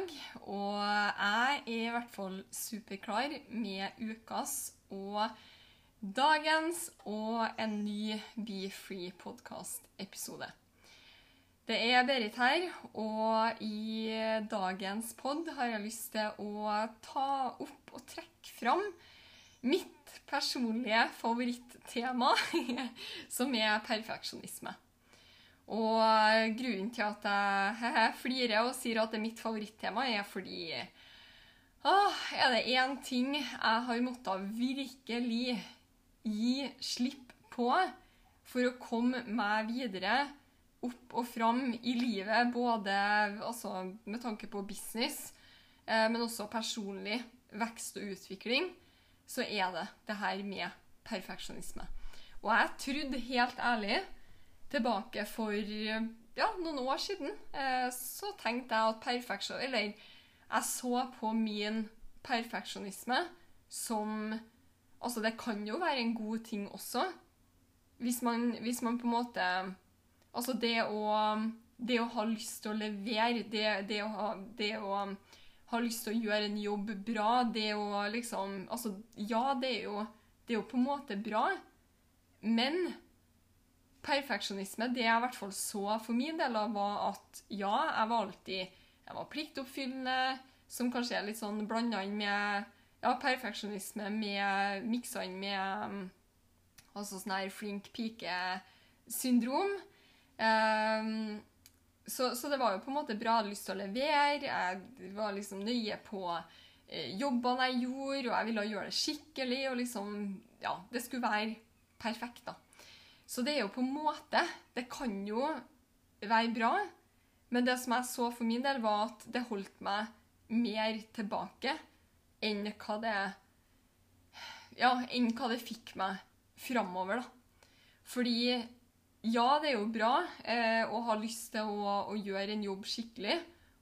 onsdag, og jeg er i hvert fall superklar med ukas og dagens og en ny Be Free-podkast-episode. Det er Berit her, og i dagens pod har jeg lyst til å ta opp og trekke fram mitt personlige favorittema, som er perfeksjonisme. Og grunnen til at jeg flirer og sier at det er mitt favorittema, er fordi åh, Er det én ting jeg har måttet virkelig gi slipp på for å komme meg videre opp og fram i livet, både altså, med tanke på business, eh, men også personlig vekst og utvikling, så er det det her med perfeksjonisme. Og jeg trodde helt ærlig tilbake for ja, noen år siden, eh, så tenkte jeg at perfeksjon Eller jeg så på min perfeksjonisme som Altså, det kan jo være en god ting også. Hvis man, hvis man på en måte Altså, det å Det å ha lyst til å levere, det, det, å, ha, det å ha lyst til å gjøre en jobb bra, det å liksom Altså, ja, det er jo, det er jo på en måte bra, men perfeksjonisme, det jeg i hvert fall så for min del, av, var at ja, jeg var alltid jeg var pliktoppfyllende, som kanskje er litt sånn blanda inn med ja, perfeksjonisme med miksa inn med um, altså sånn her flink pike-syndrom. Um, så, så, det var jo på en måte bra. Lyst til å levere. Jeg var liksom nøye på eh, jobbene jeg gjorde, og jeg ville gjøre det skikkelig. og liksom, ja, Det skulle være perfekt, da. Så det er jo på en måte Det kan jo være bra, men det som jeg så for min del, var at det holdt meg mer tilbake enn hva det Ja, enn hva det fikk meg framover, da. Fordi ja, det er jo bra eh, å ha lyst til å, å, gjøre en jobb skikkelig.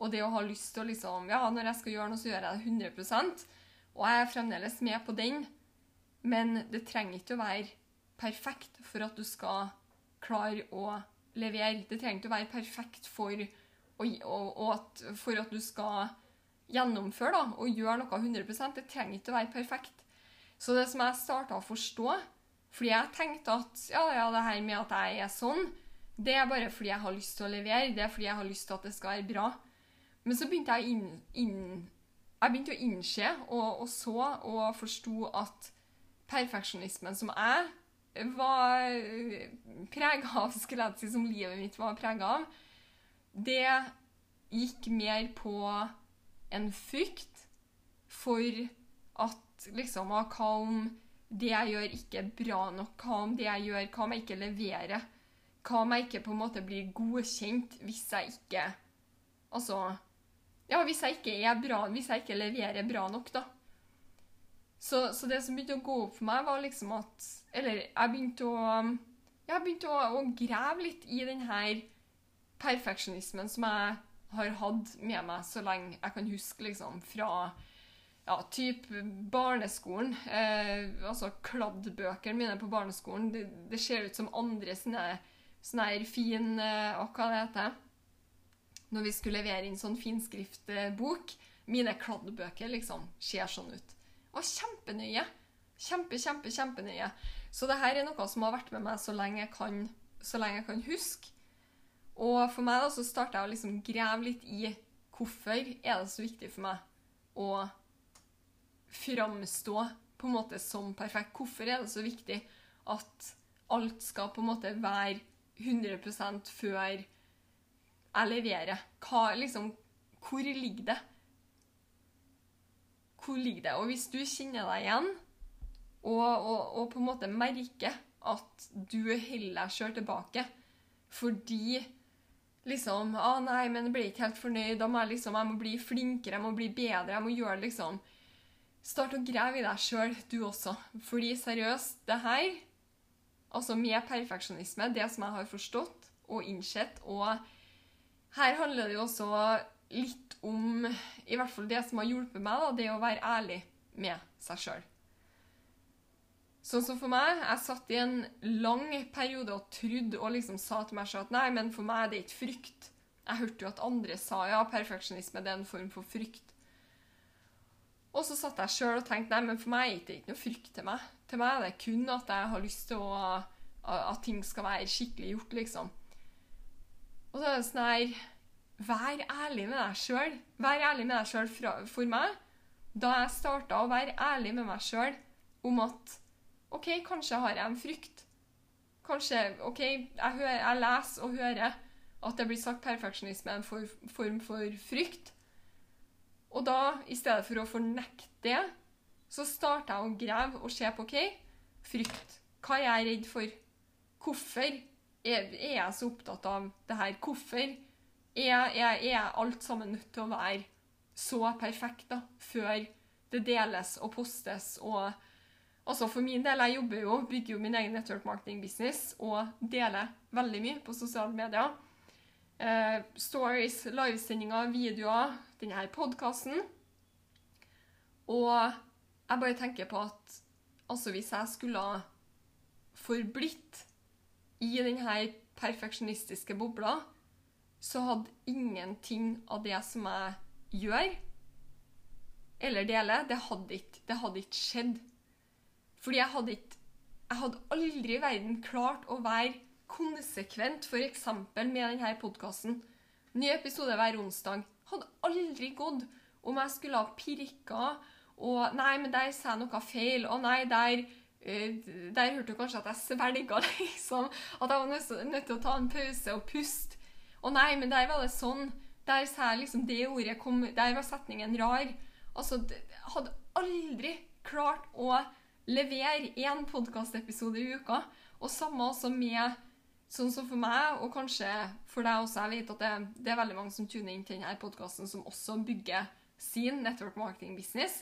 Og det å ha lyst til å liksom Ja, når jeg skal gjøre noe, så gjør jeg det 100 Og jeg er fremdeles med på den, men det trenger ikke å være perfekt for at du skal klare å levere. Det trenger ikke å være perfekt for, og, og, at, for at du skal gjennomføre da, og gjøre noe 100% Det trenger ikke å være perfekt. Så det som jeg starta å forstå Fordi jeg tenkte at ja, ja, det her med at jeg er sånn, det er bare fordi jeg har lyst til å levere. Det er fordi jeg har lyst til at det skal være bra. Men så begynte jeg, inn, inn, jeg begynte å innse og, og så og forsto at perfeksjonismen som jeg var prega av, skulle jeg si, som livet mitt var prega av, det gikk mer på en frykt for at liksom Hva om det jeg gjør, ikke er bra nok? Hva om det jeg gjør, hva om jeg ikke leverer? Hva om jeg ikke på en måte blir godkjent hvis jeg ikke Altså Ja, hvis jeg ikke er bra, hvis jeg ikke leverer bra nok, da. Så, så, det som begynte å gå opp for meg, var liksom at Eller jeg begynte å Jeg begynte å, å grave litt i den her perfeksjonismen som jeg har hatt med meg så lenge jeg kan huske, liksom, fra ja, typ barneskolen. Eh, altså kladdbøkene mine på barneskolen. Det, det ser ut som andre sine sånne her fin eh, Hva det heter Når vi skulle levere inn sånn finskriftbok. Mine kladdbøker liksom ser sånn ut. Og kjempenøye. Kjempe, kjempe, kjempenøye. Så det her er noe som har vært med meg så lenge jeg kan, lenge jeg kan huske. Og for meg da, så starta jeg å liksom grave litt i hvorfor er det så viktig for meg å framstå på en måte som perfekt. Hvorfor er det så viktig at alt skal på en måte være 100% før jeg leverer? Hva, liksom, hvor ligger det? Hvor ligger det? Og hvis du kjenner deg igjen Og, og, og på en måte merker at du holder deg sjøl tilbake. Fordi liksom Å, nei, men jeg ble ikke helt fornøyd. Da må jeg liksom Jeg må bli flinkere, jeg må bli bedre. Jeg må gjøre liksom Start å grave i deg sjøl, du også. Fordi seriøst, det her, altså med perfeksjonisme, det som jeg har forstått og innsett, og her handler det jo også litt om I hvert fall det som har hjulpet meg, da, det å være ærlig med seg sjøl. Sånn som for meg, jeg satt i en lang periode og trodde og liksom sa til meg sjøl at nei, men for meg er det ikke frykt. Jeg hørte jo at andre sa ja, perfeksjonisme det er en form for frykt. Og så satt jeg sjøl og tenkte nei, men for meg er det ikke noe frykt til meg. Til meg er det kun at jeg har lyst til å, at ting skal være skikkelig gjort, liksom. Og så er det sånn her Vær ærlig med deg sjøl. Vær ærlig med deg sjøl for meg. Da jeg starta å være ærlig med meg sjøl om at OK, kanskje har jeg en frykt. Kanskje OK, jeg, hører, jeg leser og hører at det blir sagt perfeksjonisme er en for, form for frykt. Og da, i stedet for å fornekte det, så starter jeg å grave og se på OK, frykt. Hva er jeg redd for? Hvorfor er jeg så opptatt av det her? Hvorfor er, er, er alt sammen nødt til å være så perfekt da, før det deles og postes og Altså For min del, jeg jobber jo, bygger jo min egen network marketing business og deler veldig mye på sosiale medier. Eh, stories, livesendinger, videoer, denne podkasten. Og jeg bare tenker på at altså hvis jeg skulle ha forblitt i denne perfeksjonistiske bobla, så hadde ingenting av det som jeg gjør eller deler, det hadde ikke, det hadde ikke skjedd. Fordi jeg hadde ikke Jeg hadde aldri i verden klart å være konsekvent, f.eks. med denne podkasten. Ny episode hver onsdag. Hadde aldri gått om jeg skulle ha pirka og Nei, men der sa jeg noe feil. Og nei, der uh, Der hørte du kanskje at jeg svelga, liksom. At jeg var nødt til å ta en pause og puste. Og nei, men der var det sånn. Der sa jeg liksom det ordet kom Der var setningen rar. Altså, jeg hadde aldri klart å levere én podkastepisode i uka. Og samme også med sånn som for meg, og kanskje for deg også. Jeg vet at det, det er veldig mange som tuner inn til denne podkasten, som også bygger sin network marketing business.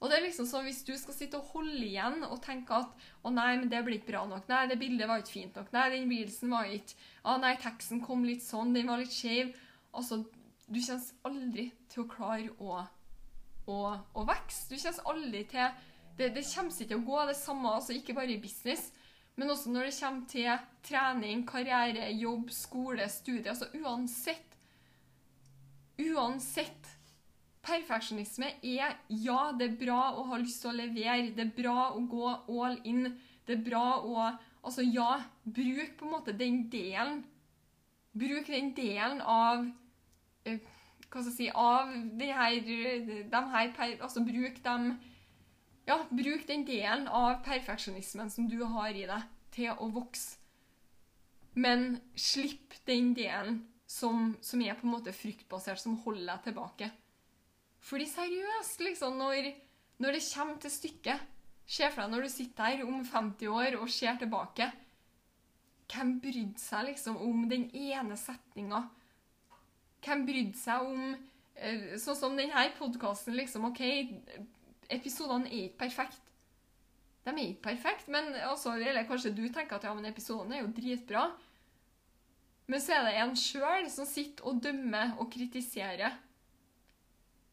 Og det er liksom sånn, Hvis du skal sitte og holde igjen og tenke at å nei, men det blir ikke bra nok, nei, det bildet var ikke fint nok, nei, den vielsen var ikke å nei, teksten kom litt sånn, den var litt skeiv altså, Du kommer aldri til å klare å, å, å vokse. Du kommer aldri til det, det kommer ikke til å gå. Det samme altså ikke bare i business, men også når det kommer til trening, karriere, jobb, skole, studie. Altså uansett Uansett. Perfeksjonisme er ja, det er bra å ha lyst til å levere. Det er bra å gå all in. Det er bra å Altså, ja, bruk på en måte den delen Bruk den delen av eh, Hva skal jeg si Av de her, de her Altså, bruk dem ja, bruk den delen av perfeksjonismen som du har i deg, til å vokse. Men slipp den delen som, som er på en måte fryktbasert, som holder deg tilbake. Fordi seriøst, liksom, når, når det kommer til stykket Se for deg når du sitter her om 50 år og ser tilbake. Hvem brydde seg liksom om den ene setninga? Hvem brydde seg om eh, Sånn som denne podkasten, liksom. OK, episodene er ikke perfekte. De er ikke perfekte, men også, eller kanskje du tenker at ja, men episodene er jo dritbra. Men så er det en sjøl som sitter og dømmer og kritiserer.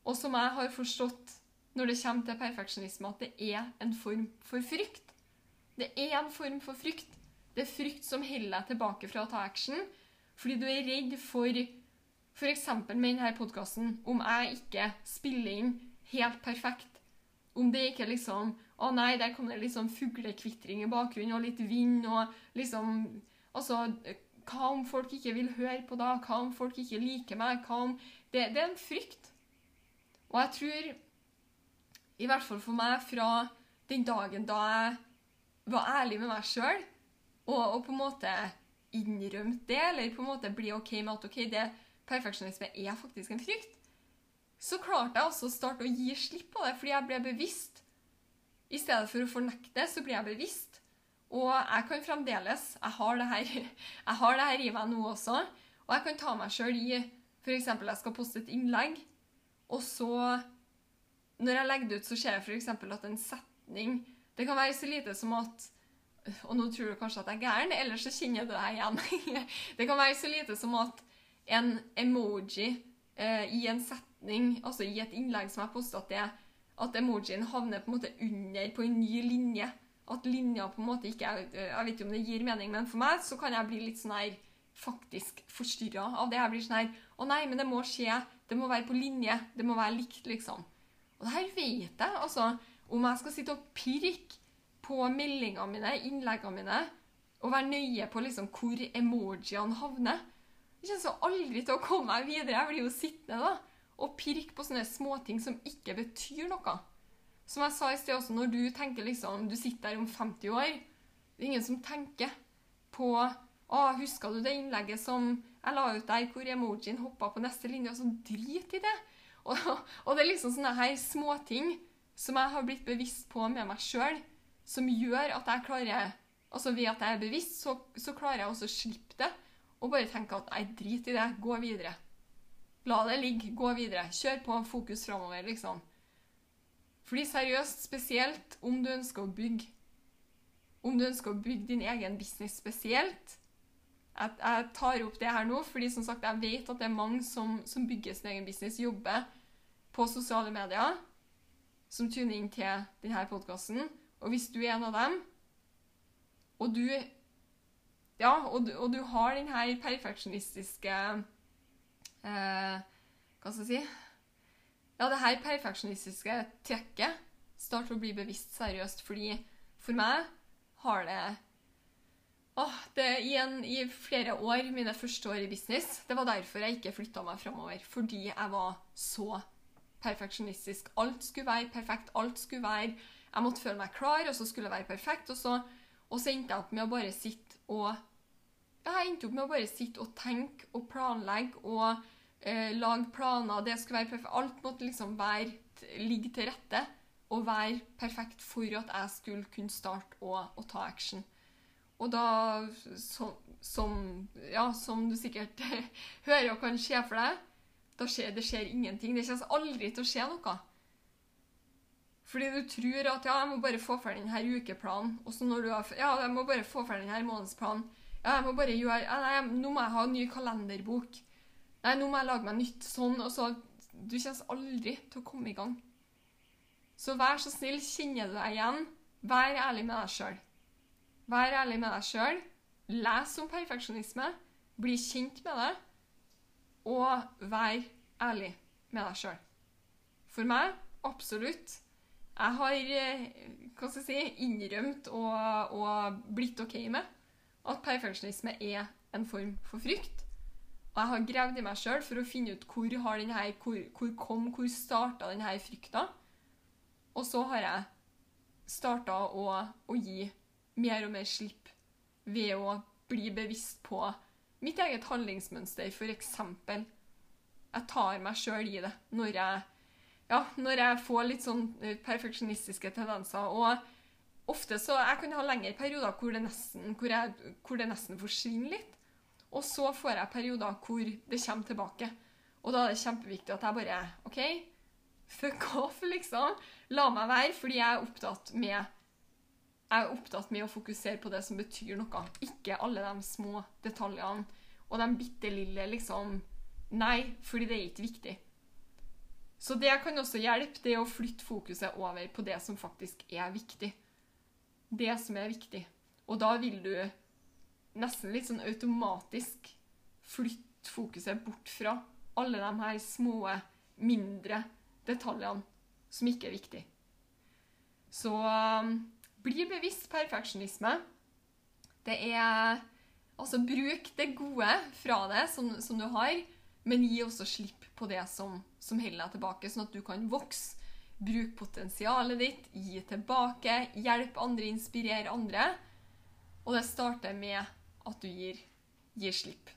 Og som jeg har forstått når det kommer til perfeksjonisme, at det er en form for frykt. Det er en form for frykt. Det er frykt som holder deg tilbake fra å ta action. Fordi du er redd for f.eks. med denne podkasten, om jeg ikke spiller inn helt perfekt, om det ikke liksom Å nei, der kom det liksom fuglekvitring i bakgrunnen, og litt vind, og liksom Altså, hva om folk ikke vil høre på da? Hva om folk ikke liker meg? Hva om Det, det er en frykt. Og jeg tror, i hvert fall for meg, fra den dagen da jeg var ærlig med meg sjøl, og, og, på en måte innrømte det, eller på en måte bli OK med at ok, det perfeksjonisme er faktisk en frykt, så klarte jeg også å starte å gi slipp på det, fordi jeg ble bevisst I stedet for å fornekte, så blir jeg bevisst. Og jeg kan fremdeles Jeg har det her, jeg har det her i meg nå også. Og jeg kan ta meg sjøl i f.eks. jeg skal poste et innlegg, og så Når jeg legger det ut, så ser jeg f.eks. at en setning Det kan være så lite som at Og nå tror du kanskje at jeg er gæren, ellers så kjenner du deg igjen. det kan være så lite som at en emoji eh, i en setning, altså i et innlegg som jeg posta, at, at emojien havner på en måte under på en ny linje. At linja på en måte ikke er Jeg vet ikke om det gir mening, men for meg så kan jeg bli litt sånn her faktisk forstyrra av det. Jeg blir sånn her Å nei, men det må skje. Det må være på linje. Det må være likt, liksom. Og det her vet jeg. Altså, om jeg skal sitte og pirke på meldingene mine, innleggene mine, og være nøye på liksom hvor emojiene havner Jeg kommer så aldri til å komme meg videre. Jeg blir jo sittende da, og pirke på sånne småting som ikke betyr noe. Som jeg sa i sted også, når du tenker liksom Du sitter der om 50 år. Det er ingen som tenker på Å, husker du det innlegget som jeg la ut der, hvor emojien hoppa på neste linje? Og så drit i det. Og, og det er liksom sånne her småting som jeg har blitt bevisst på med meg sjøl, som gjør at jeg klarer Altså ved at jeg er bevisst, så, så klarer jeg også å slippe det. Og bare tenke at nei, drit i det. Gå videre. La det ligge. Gå videre. Kjør på. Fokus framover, liksom. Fordi seriøst, spesielt om du ønsker å bygge Om du ønsker å bygge din egen business spesielt Jeg, tar opp det her nå, fordi som sagt, jeg vet at det er mange som, som bygger sin egen business, jobber på sosiale medier, som tuner inn til denne podkasten. Og hvis du er en av dem, og du Ja, og du, og du har den her perfeksjonistiske eh, Hva skal jeg si? Ja, det her perfeksjonistiske trekket start å bli bevisst seriøst, fordi for meg har det Åh, det i, en, I flere år, mine første år i business, det var derfor jeg ikke flytta meg framover. Fordi jeg var så perfeksjonistisk. Alt skulle være perfekt. alt skulle være, Jeg måtte føle meg klar, og så skulle det være perfekt. Og så, og så endte jeg opp med å bare sitte og ja, jeg endte opp med å bare sitte og tenke og planlegge og eh, lage planer. Det skulle være perfekt. Alt måtte liksom være, ligge til rette og være perfekt for at jeg skulle kunne starte å ta action. Og da, så, som, ja, som du sikkert hører og kan se for deg, da skjer det skjer ingenting. Det kommer aldri til å skje noe. Fordi du tror at ja, jeg må bare få ferdig denne ukeplanen. Og så når du har Ja, jeg må bare få ferdig denne månedsplanen. Ja, jeg må bare gjøre ja, Nei, nå må jeg ha en ny kalenderbok. Nei, nå må jeg lage meg nytt sånn. Og så Du kommer aldri til å komme i gang. Så vær så snill, kjenner du deg igjen? Vær ærlig med deg sjøl. Vær ærlig med deg sjøl. Les om perfeksjonisme. Bli kjent med det. Og vær ærlig med deg sjøl. For meg, absolutt. Jeg har eh, hva skal jeg si, innrømt og, og blitt OK med at perfeksjonisme er en form for frykt. Og jeg har gravd i meg sjøl for å finne ut hvor, har denne, hvor, hvor kom, hvor starta denne frykta. Og så har jeg starta å, å gi mer og mer slipp ved å bli bevisst på mitt eget handlingsmønster, f.eks. Jeg tar meg sjøl i det når jeg, ja, når jeg får litt sånn eh, perfeksjonistiske tendenser. Og ofte så Jeg kan ha lengre perioder hvor det nesten, hvor jeg, hvor det nesten forsvinner litt. Og så får jeg perioder hvor det kommer tilbake. Og da er det kjempeviktig at jeg bare OK, fuck off, liksom. La meg være, fordi jeg er opptatt med jeg er opptatt med å fokusere på det som betyr noe, ikke alle de små detaljene og de bitte lille liksom Nei, fordi det er ikke viktig. Så det kan også hjelpe, det å flytte fokuset over på det som faktisk er viktig. Det som er viktig. Og da vil du nesten litt sånn automatisk flytte fokuset bort fra alle de her små, mindre detaljene som ikke er viktige. Så um, bli bevisst perfeksjonisme. Det er Altså, bruk det gode fra det som, som du har, men gi også slipp på det som, som holder deg tilbake, sånn at du kan vokse. Bruk potensialet ditt, gi tilbake, hjelp andre, inspirere andre. Og det starter med at du gir, gir slipp.